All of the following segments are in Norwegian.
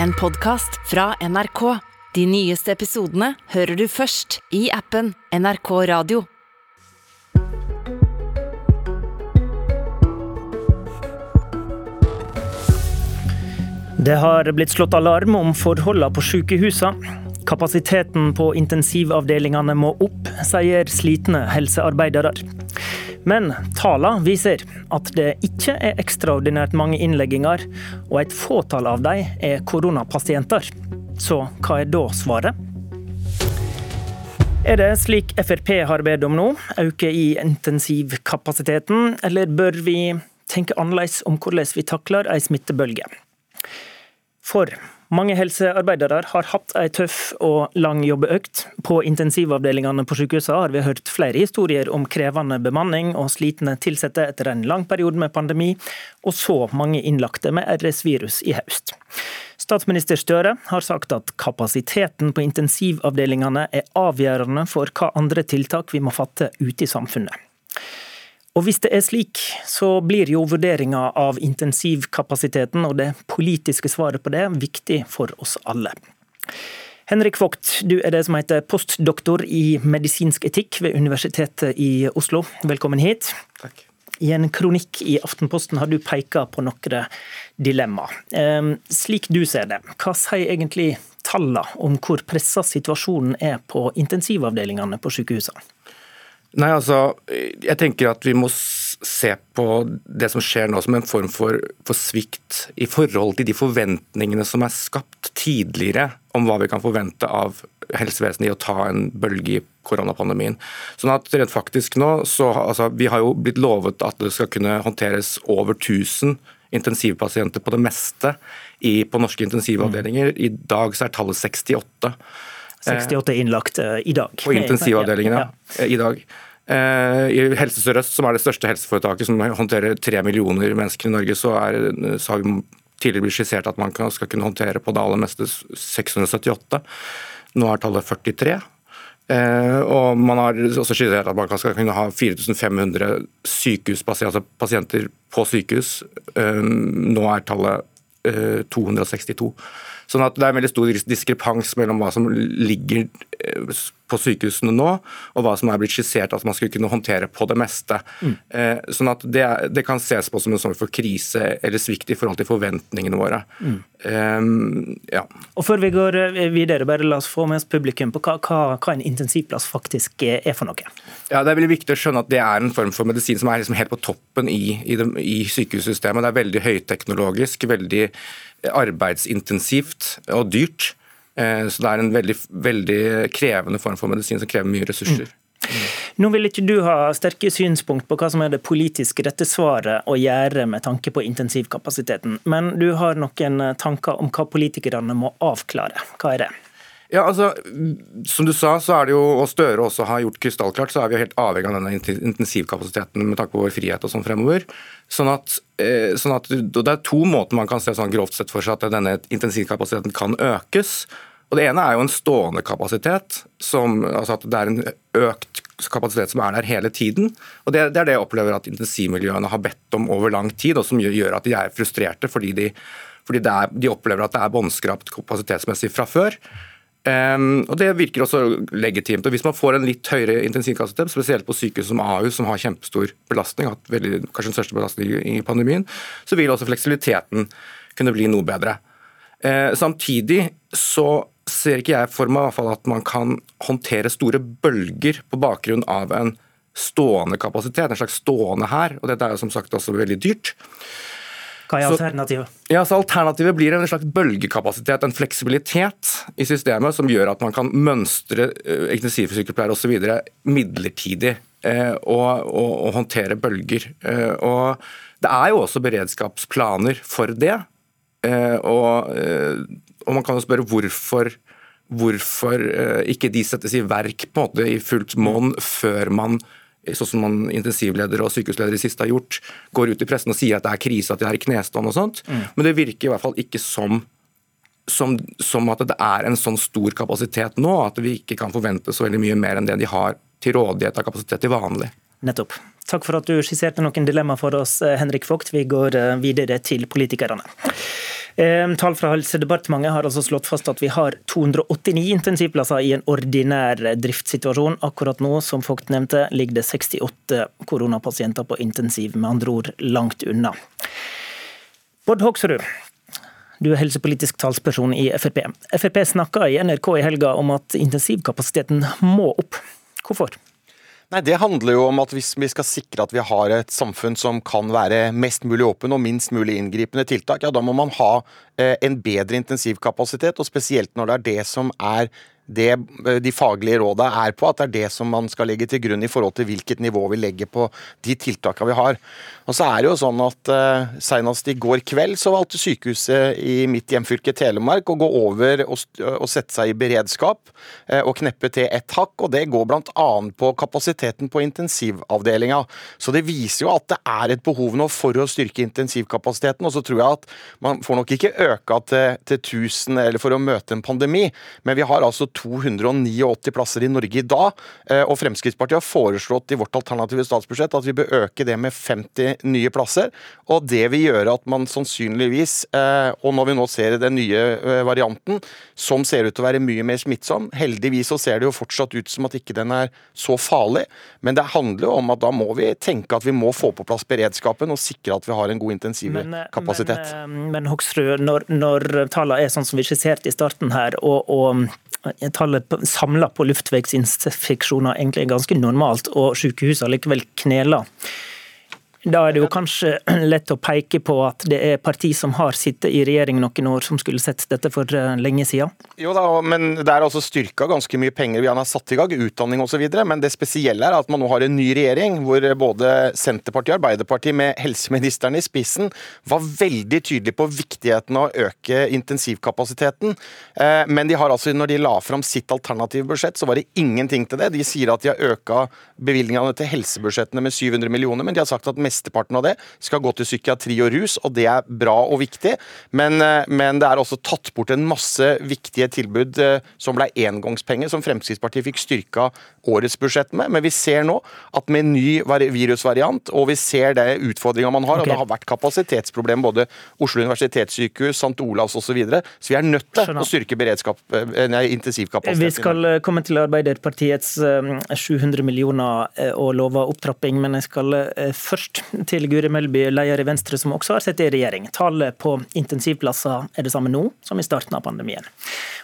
en podkast fra NRK. De nyeste episodene hører du først i appen NRK Radio. Det har blitt slått alarm om forholdene på sykehusene. Kapasiteten på intensivavdelingene må opp, sier slitne helsearbeidere. Men tallene viser at det ikke er ekstraordinært mange innlegginger, og et fåtall av dem er koronapasienter. Så hva er da svaret? Er det slik Frp har bedt om nå, øke i intensivkapasiteten, eller bør vi tenke annerledes om hvordan vi takler ei smittebølge? For mange helsearbeidere har hatt ei tøff og lang jobbeøkt. På intensivavdelingene på sykehusene har vi hørt flere historier om krevende bemanning og slitne ansatte etter en lang periode med pandemi, og så mange innlagte med RS-virus i høst. Statsminister Støre har sagt at kapasiteten på intensivavdelingene er avgjørende for hva andre tiltak vi må fatte ute i samfunnet. Og hvis det er slik, så blir jo vurderinga av intensivkapasiteten og det politiske svaret på det viktig for oss alle. Henrik Vogt, du er det som heter postdoktor i medisinsk etikk ved Universitetet i Oslo. Velkommen hit. Takk. I en kronikk i Aftenposten har du peka på noen dilemma. Ehm, slik du ser det, hva sier egentlig tallene om hvor pressa situasjonen er på intensivavdelingene på sykehusene? Nei, altså, jeg tenker at vi må se på det som skjer nå som en form for, for, svikt i forhold til de forventningene som er skapt tidligere om hva vi kan forvente av helsevesenet i å ta en bølge i koronapandemien. Sånn at rent faktisk nå, så, altså, Vi har jo blitt lovet at det skal kunne håndteres over 1000 intensivpasienter på det meste i, på norske intensivavdelinger. I dag så er tallet 68. 68 innlagt eh, i dag. På intensivavdelingene ja, ja. i dag. Eh, I Helse Sør-Øst, som er det største helseforetaket som håndterer tre millioner mennesker i Norge, så, er, så har vi tidligere blitt skissert at man skal kunne håndtere på det aller meste 678. Nå er tallet 43. Eh, og man har også skissert at man skal kunne ha 4500 sykehuspasienter altså på sykehus. Nå er tallet 262. Sånn at Det er en veldig stor diskrepans mellom hva som ligger eh, på sykehusene nå, og hva som er blitt skissert at man skulle kunne håndtere på det meste. Mm. Sånn at det, det, kan ses på som en sånn for krise eller svikt i forhold til forventningene våre. Mm. Um, ja. Og Før vi går eh, videre, bare la oss få med oss publikum på hva, hva, hva en intensivplass faktisk er for noe. Ja, Det er veldig viktig å skjønne at det er en form for medisin som er liksom helt på toppen i, i, det, i sykehussystemet. Det er veldig høyteknologisk, veldig arbeidsintensivt og dyrt. Eh, så det er en veldig, veldig krevende form for medisin som krever mye ressurser. Mm. Nå vil ikke du ha sterke synspunkt på hva som er det politiske rette svaret å gjøre med tanke på intensivkapasiteten, men du har noen tanker om hva politikerne må avklare. Hva er det? Ja, altså, Som du sa, så er det jo, og Støre også har gjort krystallklart, så er vi jo helt avhengig av denne intensivkapasiteten med takk på vår frihet og sånn fremover. Sånn at, eh, sånn at, Det er to måter man kan se sånn grovt sett for seg at denne intensivkapasiteten kan økes. Og Det ene er jo en stående kapasitet, som, altså at det er en økt kapasitet som er der hele tiden. Og Det, det er det jeg opplever at intensivmiljøene har bedt om over lang tid, og som gjør at de er frustrerte fordi de, fordi er, de opplever at det er båndskrapt kapasitetsmessig fra før. Um, og Det virker også legitimt. og Hvis man får en litt høyere intensivkapasitet, spesielt på sykehus som Ahus, som har kjempestor belastning, hatt veldig, kanskje den største belastningen i pandemien, så vil også fleksibiliteten kunne bli noe bedre. Uh, samtidig så ser ikke jeg for meg at man kan håndtere store bølger på bakgrunn av en stående kapasitet, en slags stående her. og Dette er jo som sagt også veldig dyrt. Hva er alternativet? Så, ja, så alternativet blir en slags bølgekapasitet, en fleksibilitet i systemet som gjør at man kan mønstre uh, intensivsykepleiere osv. midlertidig eh, og, og, og, håndtere bølger. Eh, og Det er jo også beredskapsplaner for det. Eh, og, og, man kan jo spørre hvorfor hvorfor ikke de settes i verk på en måte i fullt monn før man sånn som man intensivledere og sykehusledere i siste har gjort, går ut i pressen og sier at det er krise, at de er i knestående og sånt. Mm. Men det virker i hvert fall ikke som, som, som, at det er en sånn stor kapasitet nå, at vi ikke kan forvente så veldig mye mer enn det de har til rådighet av kapasitet til vanlig. Nettopp. Takk for at du skisserte noen dilemmaer for oss, Henrik Vogt. Vi går videre til politikerne. Tall fra Helsedepartementet har altså slått fast at vi har 289 intensivplasser i en ordinær driftssituasjon. Akkurat nå, som Vogt nevnte, ligger det 68 koronapasienter på intensiv, med andre ord langt unna. Bård Hoksrud, du er helsepolitisk talsperson i Frp. Frp snakka i NRK i helga om at intensivkapasiteten må opp. Hvorfor? Nei, Det handler jo om at hvis vi skal sikre at vi har et samfunn som kan være mest mulig åpen og minst mulig inngripende tiltak, ja da må man ha eh, en bedre intensivkapasitet. Og spesielt når det er det som er det eh, de faglige rådene er på, at det er det som man skal legge til grunn i forhold til hvilket nivå vi legger på de tiltakene vi har. Og så er det jo sånn at uh, Senest i går kveld så valgte sykehuset i mitt hjemfylke Telemark å gå over og, og sette seg i beredskap uh, og kneppe til ett hakk. og Det går bl.a. på kapasiteten på intensivavdelinga. Så det viser jo at det er et behov nå for å styrke intensivkapasiteten. Og så tror jeg at man får nok ikke øka til, til 1000 eller for å møte en pandemi, men vi har altså 289 plasser i Norge i dag. Eh, og Fremskrittspartiet har foreslått i vårt alternative statsbudsjett at vi bør øke det med 50 nye plasser. Og det vil gjøre at man sannsynligvis, eh, og når vi nå ser den nye eh, varianten, som ser ut til å være mye mer smittsom Heldigvis så ser det jo fortsatt ut som at ikke den er så farlig, men det handler jo om at da må vi tenke at vi må få på plass beredskapen og sikre at vi har en god intensivkapasitet. Men, men, men Hoksrud, når, når tallene er sånn som vi skisserte i starten her, og, og tallet samla på luftveisinfeksjoner egentlig er ganske normalt, og sykehusene likevel kneler. Da er det jo kanskje lett å peke på at det er parti som har sittet i regjering noen år, som skulle sett dette for eh, lenge siden? Jo da, men det er altså styrka ganske mye penger vi har satt i gang, utdanning osv. Men det spesielle er at man nå har en ny regjering hvor både Senterpartiet og Arbeiderpartiet med helseministeren i spissen var veldig tydelige på viktigheten av å øke intensivkapasiteten. Eh, men de har altså, når de la fram sitt alternative budsjett, så var det ingenting til det. De sier at de har øka bevilgningene til helsebudsjettene med 700 millioner, men de har sagt at mesteparten av det skal gå til psykiatri og rus, og det er bra og viktig. Men, eh, men det er også tatt bort en masse viktige tilbud eh, som ble engangspenger, som Fremskrittspartiet fikk styrka årets budsjett med. Men vi ser nå at med ny virusvariant, og vi ser det utfordringa man har, okay. og det har vært kapasitetsproblem både Oslo universitetssykehus, St. Olavs osv. Så, videre. så vi er nødt til å styrke beredskap, eh, nei, intensivkapasiteten. Vi skal komme til Arbeiderpartiets 700 millioner og love opptrapping, men jeg skal først til Guri Melby, leder i Venstre, som også har sittet i regjering. Tallet på intensivplasser er det samme nå som i starten av pandemien.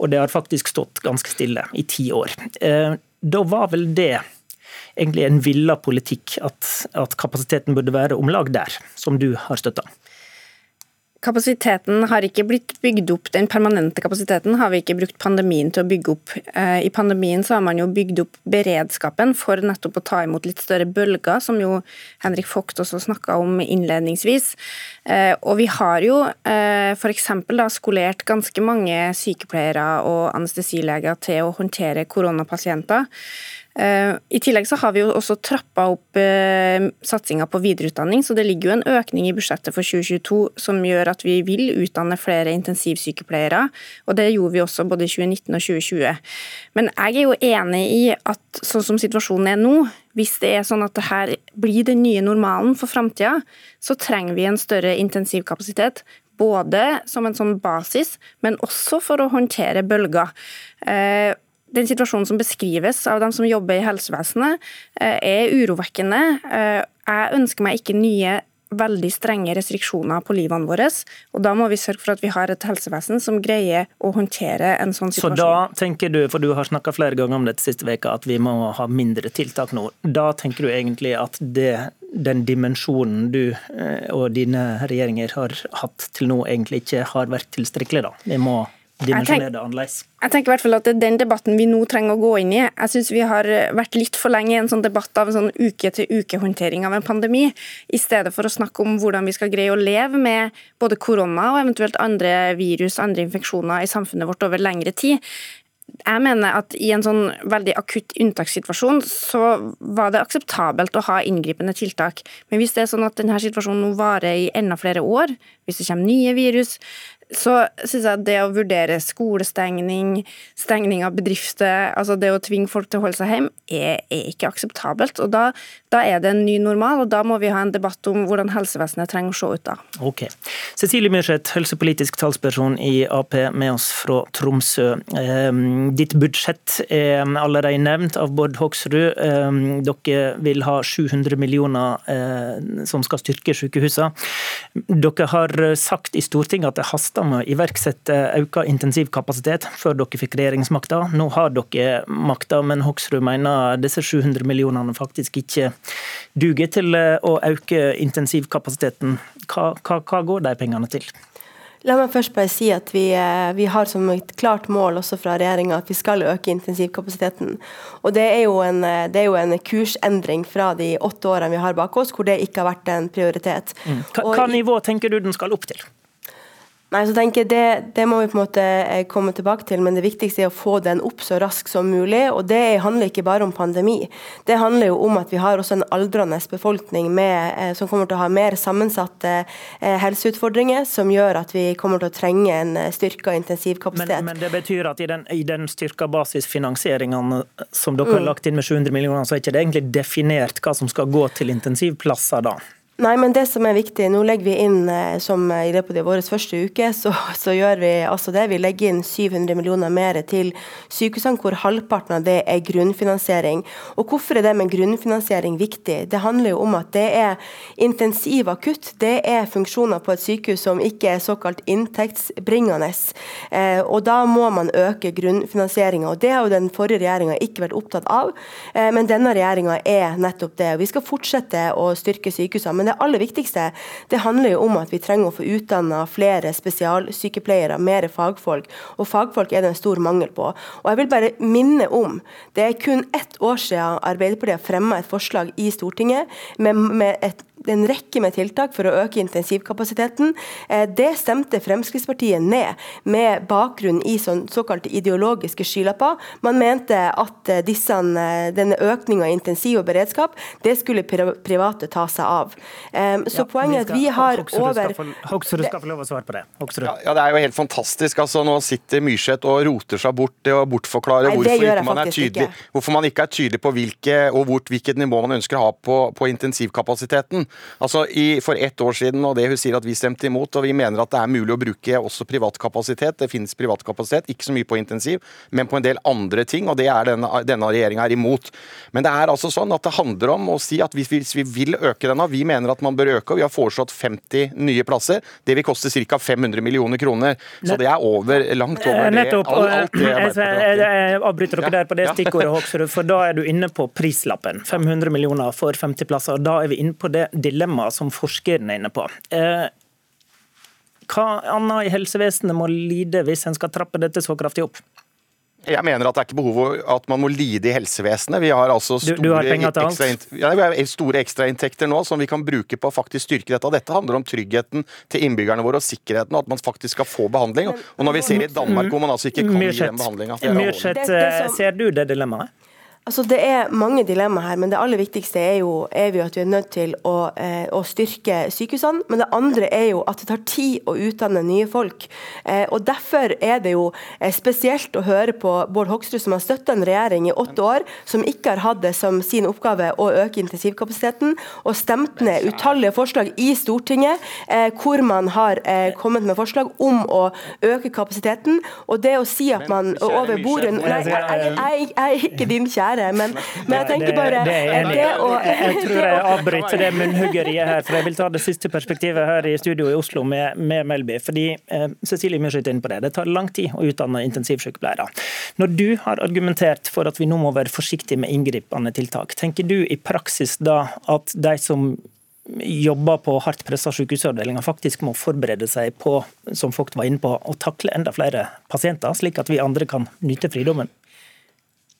Og det har faktisk stått ganske stille i ti år. Eh, da var vel det egentlig en villa politikk at, at kapasiteten burde være om lag der, som du har støtta? Kapasiteten har ikke blitt bygd opp, Den permanente kapasiteten har vi ikke brukt pandemien til å bygge opp. Eh, I pandemien så har man jo bygd opp beredskapen for nettopp å ta imot litt større bølger, som jo Henrik Vogt også snakka om innledningsvis. Eh, og vi har jo eh, f.eks. skolert ganske mange sykepleiere og anestesileger til å håndtere koronapasienter. Eh, I tillegg så har vi jo også trappa opp eh, satsinga på videreutdanning, så det ligger jo en økning i budsjettet for 2022 som gjør at vi vil utdanne flere intensivsykepleiere, og det gjorde vi også både i 2019 og 2020. Men jeg er jo enig i at sånn som situasjonen er nå, hvis det er sånn at det her blir den nye normalen for framtida, så trenger vi en større intensivkapasitet. Både som en sånn basis, men også for å håndtere bølger. Den situasjonen som beskrives av dem som jobber i helsevesenet, eh, er urovekkende. Eh, jeg ønsker meg ikke nye veldig strenge restriksjoner på livene våre. og Da må vi sørge for at vi har et helsevesen som greier å håndtere en sånn situasjon. Så da tenker du, for du har snakka flere ganger om dette siste veka, at vi må ha mindre tiltak nå. Da tenker du egentlig at det, den dimensjonen du eh, og dine regjeringer har hatt til nå, egentlig ikke har vært tilstrekkelig? da? Vi må dimensjonere det annerledes? Jeg tenker i hvert fall at Det er den debatten vi nå trenger å gå inn i. Jeg synes Vi har vært litt for lenge i en sånn debatt av en sånn uke-til-uke-håndtering av en pandemi, i stedet for å snakke om hvordan vi skal greie å leve med både korona og eventuelt andre virus andre infeksjoner i samfunnet vårt over lengre tid. Jeg mener at i en sånn veldig akutt unntakssituasjon så var det akseptabelt å ha inngripende tiltak. Men hvis det er sånn at denne situasjonen nå varer i enda flere år, hvis det kommer nye virus, så syns jeg det å vurdere skolestengning, stengning av bedrifter, altså det å tvinge folk til å holde seg hjemme, er, er ikke akseptabelt. Og da, da, er det en ny normal, og da må vi ha en debatt om hvordan helsevesenet trenger å se ut da. Ok. Cecilie Myrseth, helsepolitisk talsperson i Ap, med oss fra Tromsø. Ehm, ditt budsjett er allerede nevnt av Bård Hoksrud. Ehm, dere vil ha 700 millioner eh, som skal styrke sykehusene. Dere har sagt i Stortinget at det haster med å iverksette økt intensivkapasitet før dere fikk regjeringsmakta. Nå har dere makta, men Hoksrud mener disse 700 millionene faktisk ikke duger til eh, å øke intensivkapasiteten. Hva, hva, hva går de pengene til? La meg først bare si at vi, eh, vi har som et klart mål også fra regjeringa at vi skal øke intensivkapasiteten. Og det er, en, eh, det er, jo en, kursendring fra de åtte årene vi har bak oss, hvor det ikke har vært en prioritet. Mm. Hva, hva nivå tenker du den skal opp til? Nei, så tenker jeg det, det, må vi på en måte eh, komme tilbake til, men det viktigste er å få den opp så raskt som mulig. og Det handler ikke bare om pandemi. Det handler jo om at vi har også en aldrende befolkning med, eh, som kommer til å ha mer sammensatte eh, helseutfordringer, som gjør at vi kommer til å trenge en styrka intensivkapasitet. Men, men, det betyr at i den, i den styrka basisfinansieringen som dere har mm. lagt inn med 700 millioner, så er ikke det egentlig definert hva som skal gå til intensivplasser da? Nei, men det som er viktig, nå legger vi inn eh, som i løpet av vår første uke, så, så, gjør vi altså det. Vi legger inn 700 millioner mer til sykehusene, hvor halvparten av det er grunnfinansiering. Og hvorfor er det med grunnfinansiering viktig? Det handler jo om at det er intensiv akutt. Det er funksjoner på et sykehus som ikke er såkalt inntektsbringende. Eh, og da må man øke grunnfinansieringa. Og det har jo den forrige regjeringa ikke vært opptatt av, eh, men denne regjeringa er nettopp det. Vi skal fortsette å styrke sykehusene. men det aller viktigste det handler jo om at vi trenger å få utdanna flere spesialsykepleiere, mer fagfolk. Og fagfolk er det en stor mangel på. Og jeg vil bare minne om, det er kun ett år siden Arbeiderpartiet fremma et forslag i Stortinget med, med et en rekke med tiltak for å øke intensivkapasiteten. Eh, det stemte Fremskrittspartiet ned, med bakgrunn i sånn, såkalte ideologiske skylapper. Man mente at eh, disse, eh, denne økninga i intensiv og beredskap, det skulle private ta seg av. Så ja, poenget er at vi har over Hoksrud skal få lov å svare på det. Ja, ja, Det er jo helt fantastisk. altså Nå sitter Myrseth og roter seg bort og bortforklarer hvorfor, man tydelig, hvorfor, man ikke er tydelig på hvilke, og hvor, hvilket nivå man ønsker å ha på, på intensivkapasiteten. Altså i, For ett år siden, og det hun sier at vi stemte imot, og vi mener at det er mulig å bruke også privat kapasitet. Det finnes privat kapasitet, ikke så mye på intensiv, men på en del andre ting, og det er denne, denne regjeringa er imot. Men det er altså sånn at det handler om å si at hvis vi, hvis vi vil øke denne, vi mener at man bør øke, og vi har foreslått 50 nye plasser. Det vil koste ca. 500 millioner kroner. Så det er over, langt over det. Nettopp. Alt, det jeg, jeg avbryter dere der på det stikkordet, Hoksrud, for da er du inne på prislappen. 500 millioner for 50 plasser. og Da er vi inne på det dilemmaet som forskeren er inne på. Eh, hva annet i helsevesenet må lide hvis en skal trappe dette så kraftig opp? Jeg mener at det er ikke behov for at man må lide i helsevesenet. Vi har altså store, du, du har ekstra, ja, vi har store ekstrainntekter nå som vi kan bruke på å faktisk styrke dette. Dette handler om tryggheten til innbyggerne våre og sikkerheten, og at man faktisk skal få behandling. Og når vi ser i Danmark hvor man altså ikke kan gi den behandlinga Myrseth, ser du det dilemmaet? Altså Det er mange dilemmaer her, men det aller viktigste er jo, er jo at vi er nødt til å, eh, å, styrke sykehusene. Men det andre er jo at det tar tid å utdanne nye folk. Eh, og Derfor er det jo eh, spesielt å høre på Bård Hoksrud, som har støtta en regjering i åtte år, som ikke har hatt det som sin oppgave å øke intensivkapasiteten, og stemt ned utallige forslag i Stortinget eh, hvor man har eh, kommet med forslag om å øke kapasiteten. Og det å si at man over bordet Nei, jeg, jeg, jeg, jeg er ikke din kjære være. Men, men jeg tenker bare det, det, det å, Jeg tror jeg avbryter det munnhuggeriet her, for jeg vil ta det siste perspektivet her i studio i Oslo med, med Melby. fordi eh, Cecilie Myrseth er inne på det. Det tar lang tid å utdanne intensivsykepleiere. Når du har argumentert for at vi nå må være forsiktige med inngripende tiltak, tenker du i praksis da at de som jobber på hardt pressa sykehusavdelinger, faktisk må forberede seg på som folk var inne på, å takle enda flere pasienter, slik at vi andre kan nyte fridommen?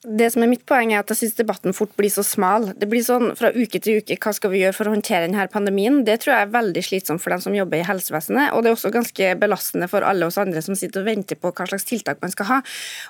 Det som er mitt poeng er at jeg synes debatten fort blir så smal. Det blir sånn fra uke til uke hva skal vi gjøre for å håndtere denne pandemien. Det tror jeg er veldig slitsomt for dem som jobber i helsevesenet, og det er også ganske belastende for alle oss andre som sitter og venter på hva slags tiltak man skal ha.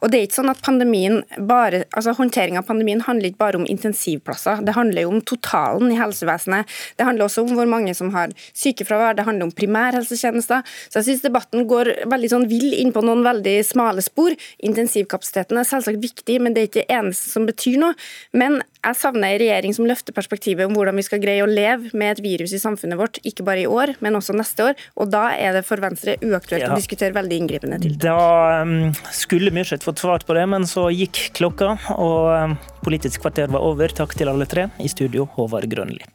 Og det er ikke sånn at pandemien bare, altså Håndtering av pandemien handler ikke bare om intensivplasser, det handler jo om totalen i helsevesenet. Det handler også om hvor mange som har sykefravær, det handler om primærhelsetjenester. Så jeg synes debatten går veldig sånn vill inn på noen veldig smale spor. Intensivkapasiteten er selvsagt viktig, men det er ikke det eneste som betyr noe. Men jeg savner en regjering som løfter perspektivet om hvordan vi skal greie å leve med et virus i samfunnet vårt, ikke bare i år, men også neste år. Og da er det for Venstre uaktuelt ja. å diskutere veldig inngripende tiltak. Da um, skulle Myrseth fått svart på det, men så gikk klokka, og um, Politisk kvarter var over. Takk til alle tre. I studio, Håvard Grønli.